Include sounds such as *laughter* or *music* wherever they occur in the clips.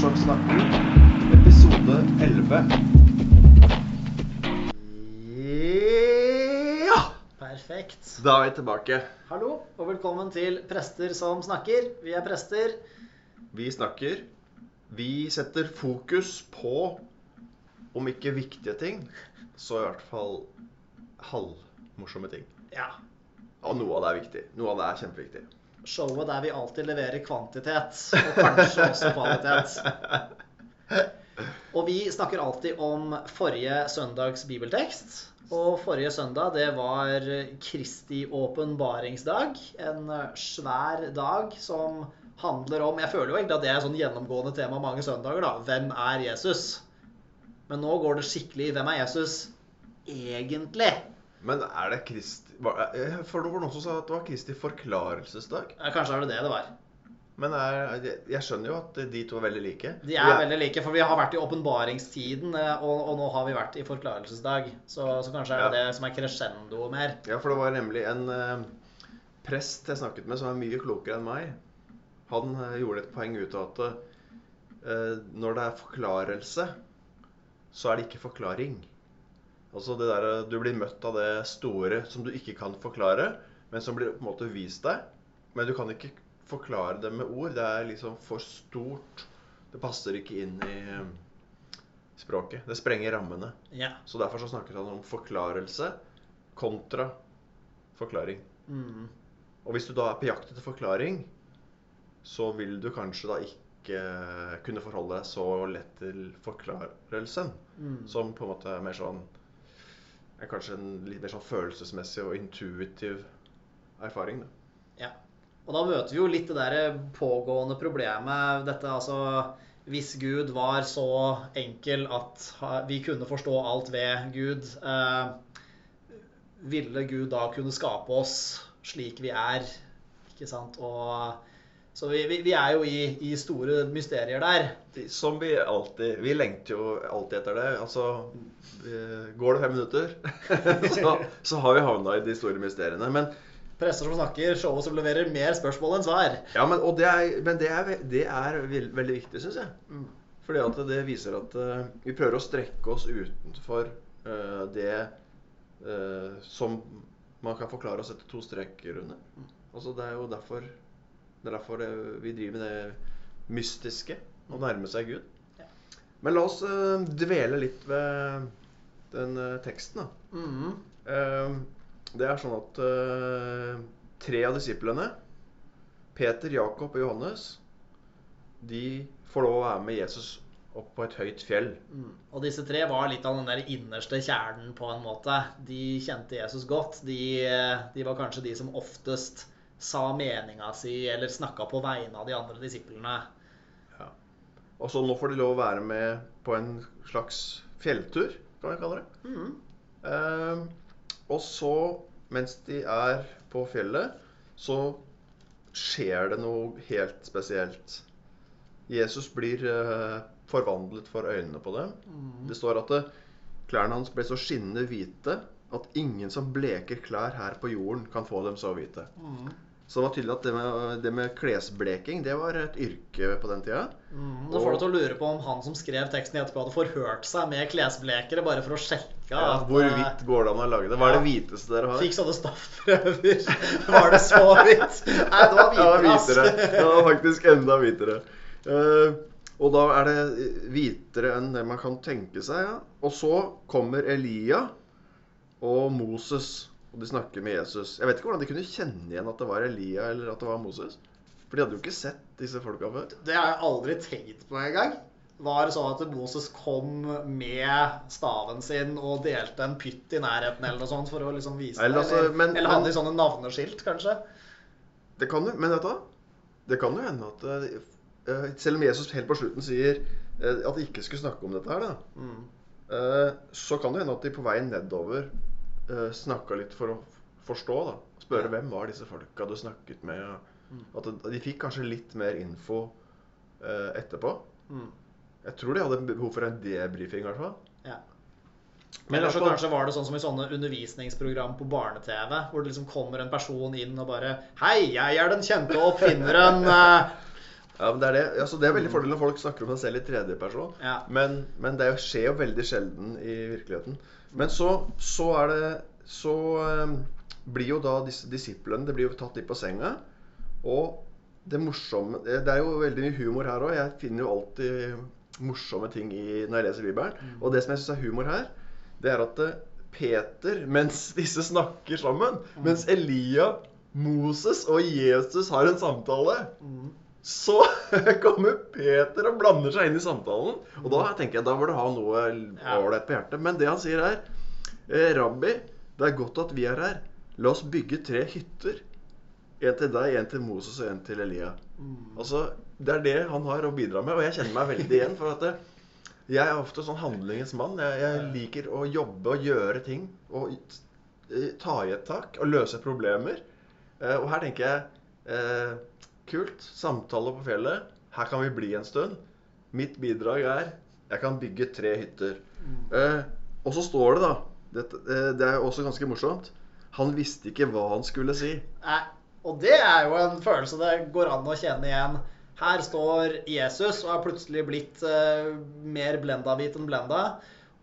som snakker, episode 11. Ja! Perfekt. Da er vi tilbake. Hallo, og velkommen til Prester som snakker. Vi er prester. Vi snakker. Vi setter fokus på, om ikke viktige ting, så i hvert fall halvmorsomme ting. Ja. Og noe av det er viktig. Noe av det er kjempeviktig. Showet der vi alltid leverer kvantitet, og kanskje også kvalitet. Og vi snakker alltid om forrige søndags bibeltekst. Og forrige søndag, det var Kristi åpenbaringsdag. En svær dag som handler om Jeg føler jo egentlig at det er sånn gjennomgående tema mange søndager. da. Hvem er Jesus? Men nå går det skikkelig Hvem er Jesus egentlig? Men er det Kristi var- eh, For det var noen som sa at det var Kristi forklarelsesdag. Ja, Kanskje er det det det var. Men er, jeg skjønner jo at de to er veldig like. De er veldig like, for vi har vært i åpenbaringstiden, eh, og, og nå har vi vært i forklarelsesdag. Så, så kanskje er det Ja. det som er crescendo mer. Ja, for det var nemlig en uh, prest jeg snakket med som er mye klokere enn meg. Han uh, gjorde et poeng ut av at uh, når det er forklarelse, så er det ikke forklaring. Altså det der, Du blir møtt av det store som du ikke kan forklare, men som blir på en måte vist deg. Men du kan ikke forklare det med ord. Det er liksom for stort. Det passer ikke inn i eh, språket. Det sprenger rammene. Ja. Så derfor så snakker han om forklarelse kontra forklaring. Mm. Og hvis du da er på jakt etter forklaring, så vil du kanskje da ikke kunne forholde deg så lett til forklarelsen. Mm. Som på en måte er mer sånn er Kanskje en litt mer sånn følelsesmessig og intuitiv erfaring. Da. ja. Og da møter vi jo litt det der pågående problemet. Dette altså Hvis Gud var så enkel at vi kunne forstå alt ved Gud, eh, ville Gud da kunne skape oss slik vi er? Ikke sant? Og så vi, vi, vi er jo i, i store mysterier der. Som vi alltid Vi lengter jo alltid etter det. Altså Går det fem minutter, *laughs* så, så har vi havna i de store mysteriene. Men Presser som snakker, showet som leverer mer spørsmål enn svar. Ja, men, det er, men det er, det er veldig viktig, syns jeg. Mm. Fordi at det viser at uh, vi prøver å strekke oss utenfor uh, det uh, som man kan forklare og sette to streker under. Altså, det er jo derfor, det er derfor vi driver med det mystiske. Å nærme seg Gud. Men la oss eh, dvele litt ved den eh, teksten, da. Mm. -hmm. Det er sånn at eh, tre av disiplene, Peter, Jakob og Johannes, de får lov å være med Jesus opp på et høyt fjell. Mm. Og disse tre var litt av den der innerste kjernen på en måte. De kjente Jesus godt. De, de var kanskje de som oftest sa meninga si eller snakka på vegne av de andre disiplene. Og så nå får de lov å være med på en slags fjelltur, kan vi kalle det. Mm. Eh, og så, mens de er på fjellet, så skjer det noe helt spesielt. Jesus blir eh, forvandlet for øynene på dem. Mm. Det står at det, klærne hans ble så skinnende hvite at ingen som bleker klær her på jorden, kan få dem så hvite. Mm. Så det var tydelig at det med, det med klesbleking det var et yrke på den tida. Mm. da får du til å lure på om han som skrev teksten i etterpå, hadde forhørt seg med klesblekere bare for å sjekke Ja, at, hvor eh, hvitt går det an å lage det? Hva er det hviteste dere har? Fikk sånne staffprøver. *laughs* Var det så hvitt? Nei, det var Ja, hvitere, ass. hvitere. Det var faktisk enda hvitere. Uh, og da er det hvitere enn det man kan tenke seg. Ja. Og så kommer Elia og Moses, og de snakker med Jesus. Jeg vet ikke hvordan de kunne kjenne igjen at det var Elia eller at det var Moses. For de hadde jo ikke sett disse folka før. Det har jeg aldri tenkt på engang. Var det sånn at Moses kom med staven sin og delte en pytt i nærheten eller noe sånt for å liksom vise Eller det? altså, Eller, men- eller hadde de sånne navneskilt, kanskje? Det kan jo, men vet du? Det kan jo hende at eh, Selv om Jesus helt på slutten sier eh, at de ikke skulle snakke om dette her, da, Mm. Eh, så kan det hende at de på vei nedover uh, snakka litt for å forstå. da Spørre Ja. hvem var disse folka du snakket med. Mm. At de, fikk kanskje litt mer info eh, etterpå. Mm. Jeg tror de hadde behov for en debrifing, i hvert fall. Ja. Men Eller så kanskje var det sånn som i sånne undervisningsprogram på barne-TV, hvor det liksom kommer en person inn og bare Hei, jeg er den kjente oppfinneren. Ja, men det er det. Altså, det er veldig fordel når folk snakker om seg selv i tredjeperson. Ja. Men, men det skjer jo veldig sjelden i virkeligheten. Men så, så er det Så um, blir jo da disse disiplene Det blir jo tatt litt på senga. Og det morsomme Det det er jo veldig mye humor her òg. Jeg finner jo alltid morsomme ting i, når jeg leser Bibelen. Og det som jeg syns er humor her, det er at eh, Peter, mens *laughs* disse snakker sammen, mens Elia, Moses og Jesus har en samtale Mm. Så *laughs* kommer Peter og blander seg inn i samtalen. Og da tenker jeg, da bør du ha noe ålreit på hjertet. Men det han sier er eh, Rabbi, det er godt at vi er her. La oss bygge tre hytter. En til deg, en til Moses og en til Elia. Mm. Altså, Det er det han har å bidra med, og jeg kjenner meg veldig igjen. For at jeg er ofte sånn handlingens mann. Jeg, jeg liker å jobbe og gjøre ting. Og ta i et tak og løse problemer. Eh, Og her tenker jeg eh, Kult. Samtale på fjellet. Her kan vi bli en stund. Mitt bidrag er jeg kan bygge tre hytter. Eh, og så står det, da dette, eh, Det er også ganske morsomt. Han visste ikke hva han skulle si. Nei, og det er jo en følelse det går an å kjenne igjen. Her står Jesus og er plutselig blitt eh, mer blenda-hvit enn blenda.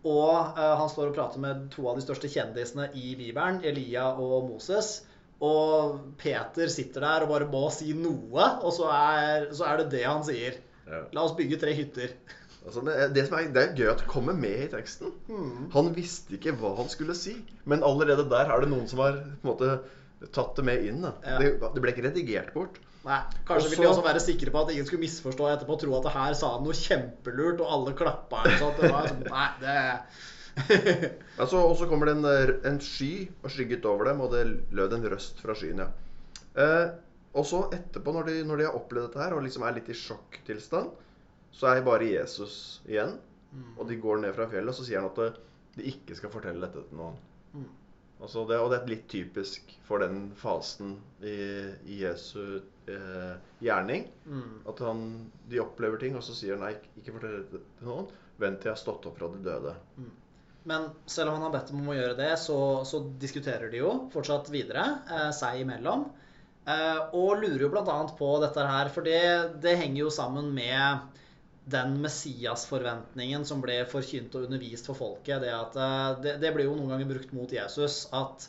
Og eh, han står og prater med to av de største kjendisene i Bibelen, Elia og Moses. Og Peter sitter der og bare må si noe, og så er, så er det det han sier. Ja. La oss bygge tre hytter. *laughs* Altså, det, som er, det er gøy at det kommer med i teksten. Hmm. Han visste ikke hva han skulle si. Men allerede der er det noen som har måte, tatt det med inn. Ja. Det, det ble ikke redigert bort. Nei, Kanskje også, ville de også være sikre på at ingen skulle misforstå etterpå og tro at det her sa han noe kjempelurt, og alle klappa. Det var sånn, nei, det... *laughs* Altså, og så kommer det en, eh, en sky og skygget over dem, og det lød en røst fra skyen. ja. Eh, og så etterpå, når de, når de har opplevd dette her og liksom er litt i sjokktilstand, så er bare Jesus igjen. Og de går ned fra fjellet, og så sier han at eh, de ikke skal fortelle dette til noen. Mm. Altså det, og det er litt typisk for den fasen i, i Jesu eh, gjerning. Mm. At han, de opplever ting, og så sier han nei, ikke fortell det til noen. Vent til jeg har stått opp fra de døde. Men selv om han har bedt om å gjøre det, så, så diskuterer de jo fortsatt videre eh, seg imellom. Eh, og lurer jo bl.a. på dette her, for det, det henger jo sammen med den Messias-forventningen som ble forkynt og undervist for folket. Det, at, eh, det, det ble jo noen ganger brukt mot Jesus at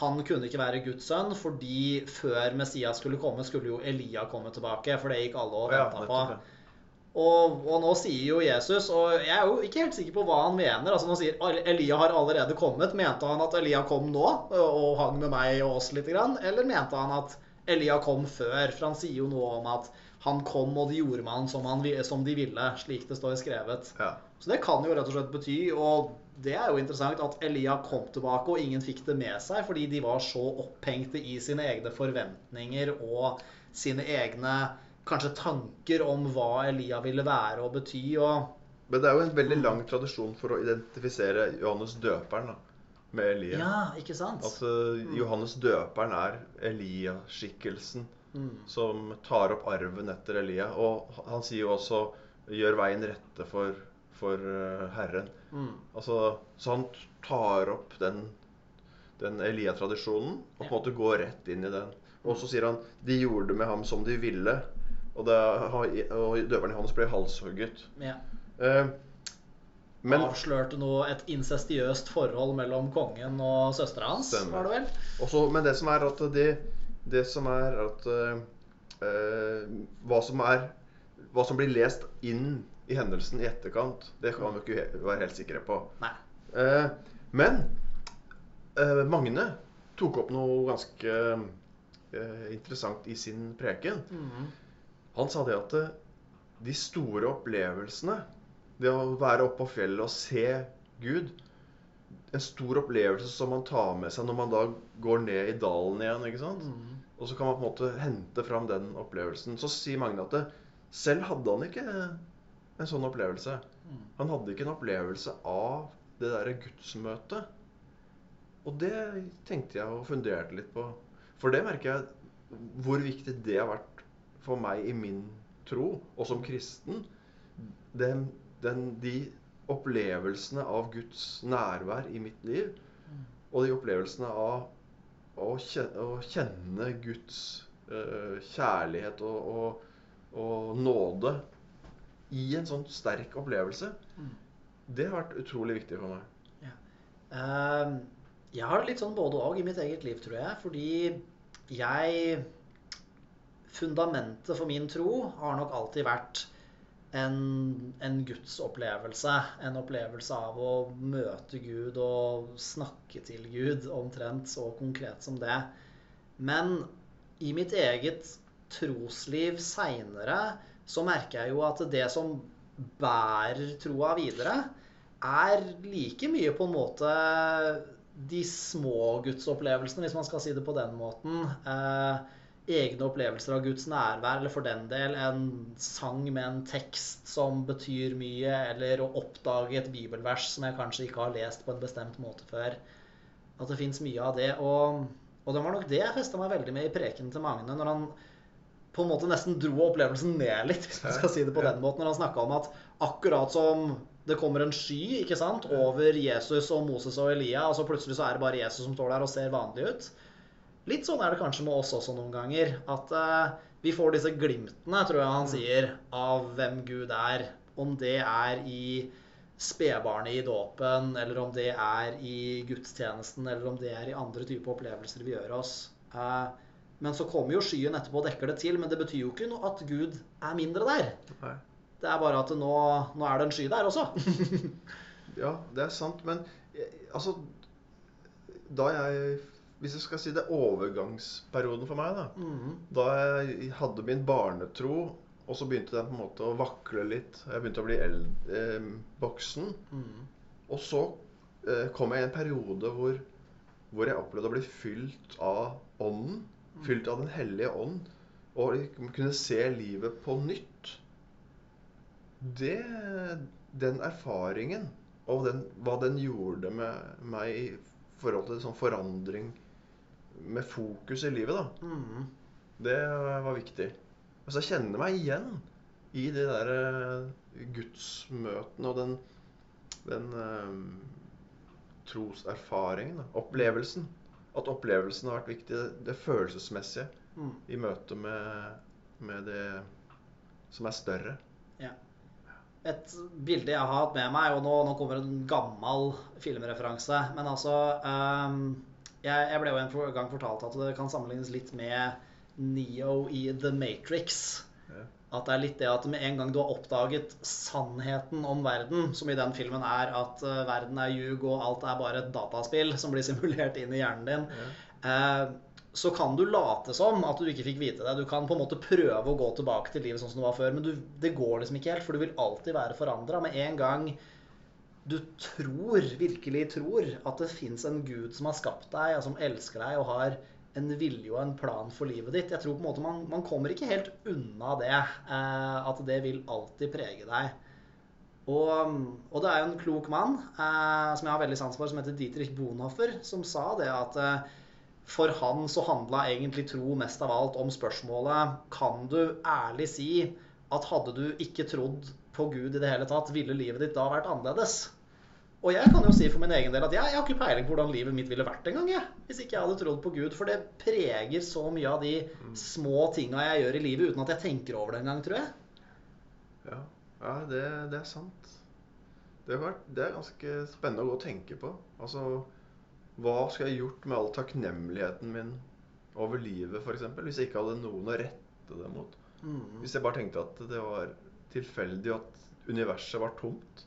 han kunne ikke være Guds sønn, fordi før Messias skulle komme, skulle jo Elia komme tilbake. For det gikk alle og venta på. Og, og nå sier jo Jesus, og jeg er jo ikke helt sikker på hva han mener. altså Nå sier Elia har allerede kommet. Mente han at Elia kom nå og hang med meg og oss litt? Grann, eller mente han at Elia kom før? For han sier jo noe om at han kom, og de gjorde med han som, han, som de ville. Slik det står skrevet. Ja. Så det kan jo rett og slett bety, og det er jo interessant, at Elia kom tilbake, og ingen fikk det med seg fordi de var så opphengte i sine egne forventninger og sine egne kanskje tanker om hva Elia ville være og bety. og Men det er jo en veldig lang tradisjon for å identifisere Johannes døperen da, med Elia. Ja, ikke sant? At eh, Johannes døperen er Elia-skikkelsen Mm. som tar opp arven etter Elia. Og han sier jo også 'gjør veien rette for, for eh, Herren'. Mm. Altså, så han tar opp den, den Elia-tradisjonen og på en måte går rett inn i den. Og så sier han 'de gjorde med ham som de ville'. Og, det, og døveren hans ble halshugget. Ja. Eh, men Avslørte noe, et incestiøst forhold mellom kongen og søstera hans, Stemmer. var det vel? også, Men det som er at det, det som er at eh, eh, hva, som er, hva som blir lest inn i hendelsen i etterkant, det kan vi ikke være helt sikre på. Eh, men eh, Magne tok opp noe ganske eh, interessant i sin preken. Mm. Han sa det at eh, de store opplevelsene, det å være oppe på fjellet og se Gud En stor opplevelse som man tar med seg når man da går ned i dalen igjen. ikke sant? Mm. Og så kan man på en måte hente fram den opplevelsen. Så sier Magne at det, selv hadde han ikke en sånn opplevelse. Mm. Han hadde ikke en opplevelse av det derre gudsmøtet. Og det tenkte jeg og funderte litt på. For det merker jeg hvor viktig det har vært for meg i min tro, og som kristen. Den, den, de opplevelsene av Guds nærvær i mitt liv, og de opplevelsene av å kjenne, å kjenne Guds uh, kjærlighet og, og, og nåde i en sånn sterk opplevelse, Mm. det har vært utrolig viktig for meg. Eh, jeg har det litt sånn både og i mitt eget liv, tror jeg. Fordi jeg Fundamentet for min tro har nok alltid vært en, en gudsopplevelse. En opplevelse av å møte Gud og snakke til Gud, omtrent så konkret som det. Men i mitt eget trosliv seinere så merker jeg jo at det som bærer troa videre, er like mye på en måte de små gudsopplevelsene, hvis man skal si det på den måten. Eh, egne opplevelser av Guds nærvær, eller for den del en sang med en tekst som betyr mye, eller å oppdage et bibelvers som jeg kanskje ikke har lest på en bestemt måte før. At det fins mye av det. Og, og det var nok det jeg festa meg veldig med i prekenen til Magne, når han på en måte nesten dro opplevelsen ned litt, hvis man skal si det på den måten. Når han snakka om at akkurat som det kommer en sky ikke sant, over Jesus og Moses og Elia, og så plutselig så er det bare Jesus som står der og ser vanlig ut. Litt sånn er det kanskje med oss også noen ganger. At uh, vi får disse glimtene, tror jeg han sier, av hvem Gud er. Om det er i spedbarnet i dåpen, eller om det er i gudstjenesten, eller om det er i andre typer opplevelser vi gjør oss. Uh, men så kommer jo skyen etterpå og dekker det til, men det betyr jo ikke noe at Gud er mindre der. Nei. Det er bare at nå, nå er det en sky der også. *laughs* Ja, det er sant, men eh, altså Da jeg Hvis jeg skal si det overgangsperioden for meg, da. Mhm. Da jeg hadde min barnetro, og så begynte den på en måte å vakle litt. Jeg begynte å bli eldre, eh, voksen. Mhm. Og så eh, kom jeg i en periode hvor, hvor jeg opplevde å bli fylt av Ånden. Fylt av Den hellige ånd. Og kunne se livet på nytt. Det, den erfaringen, og den, hva den gjorde med meg i forhold til sånn forandring med fokus i livet, da. Mm. Det var viktig. Altså, jeg kjenner meg igjen i de der eh, gudsmøtene og den, den eh, troserfaringen, da. opplevelsen. At opplevelsen har vært viktig. Det, det følelsesmessige mm. i møte med, med det som er større. Et bilde jeg har hatt med meg, og nå, nå kommer en gammel filmreferanse Men altså ehm, jeg, jeg ble jo en gang fortalt at det kan sammenlignes litt med Neo i The Matrix. Ja. At det er litt det at med en gang du har oppdaget sannheten om verden, som i den filmen er at eh, verden er ljug og alt er bare et dataspill som blir *laughs* simulert inn i hjernen din, eh, så kan du late som at du ikke fikk vite det. Du kan på en måte prøve å gå tilbake til livet sånn som det var før, men du, det går liksom ikke helt, for du vil alltid være forandra. Med en gang du tror, virkelig tror, at det fins en gud som har skapt deg, og som elsker deg og har en vilje og en plan for livet ditt. Jeg tror på en måte man, man kommer ikke helt unna det. Eh, at det vil alltid prege deg. Og, og det er jo en klok mann eh, som jeg har veldig sans for, som heter Dietrich Bonhoeffer, som sa det at eh, for han så handla egentlig tro mest av alt om spørsmålet Kan du ærlig si at hadde du ikke trodd på Gud i det hele tatt, ville livet ditt da vært annerledes? Og jeg kan jo si for min egen del at jeg, jeg har ikke peiling på hvordan livet mitt ville vært engang. Hvis ikke jeg hadde trodd på Gud. For det preger så mye av de små tinga jeg gjør i livet uten at jeg tenker over det engang, tror jeg. Ja, ja det, det er sant. Det, var, det er ganske spennende å gå og tenke på. Altså, hva skulle jeg gjort med all takknemligheten min over livet, f.eks. Hvis jeg ikke hadde noen å rette det mot? Mm. Hvis jeg bare tenkte at det var tilfeldig at universet var tomt?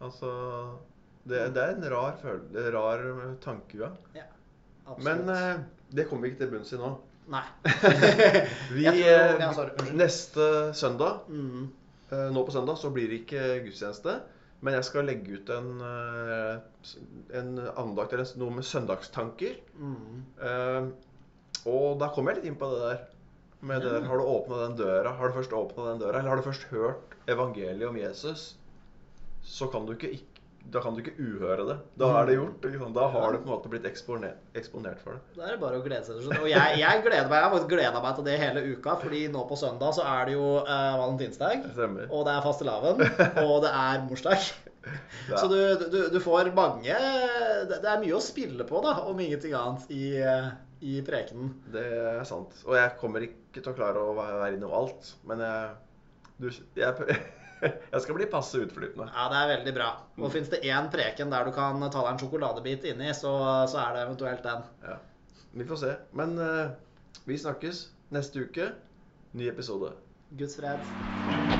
Altså Det, det er en rar, følelse, rar tankegang. Absolutt. Men eh, det kommer vi ikke til bunns i nå. Nei. *laughs* Vi, *laughs* tror- eh, ja, neste søndag Mm. Eh, Nå på søndag så blir det ikke gudstjeneste, men jeg skal legge ut en, eh, en andakt eller noe med søndagstanker. Mm. Eh, Og da kommer jeg litt inn på det der. Med det der, Har du åpna den døra? Har du først åpna den døra, eller har du først hørt evangeliet om Jesus, så kan du ikke, ikk- da kan du ikke uhøre det. Da er det gjort. Liksom. Da har du på en måte blitt eksponert, eksponert for det. Da er det bare å glede seg. Og jeg, jeg gleder meg jeg har faktisk gleda meg til det hele uka, fordi nå på søndag så er det jo eh, valentinsdag. Stemmer. Og det er fastelavn, og det er morsdag. Så du, du, du får mange Det er mye å spille på, da, om ingenting annet, i, i prekenen. Det er sant. Og jeg kommer ikke til å klare å være være innom alt. Men jeg, du, jeg, *laughs* jeg skal bli passe utflytende. Ja, det er veldig bra. Og Mm. fins det én preken der du kan ta deg en sjokoladebit inni, så, så er det eventuelt den. Ja. Vi får se. Men uh, vi snakkes neste uke. Ny episode. Guds fred.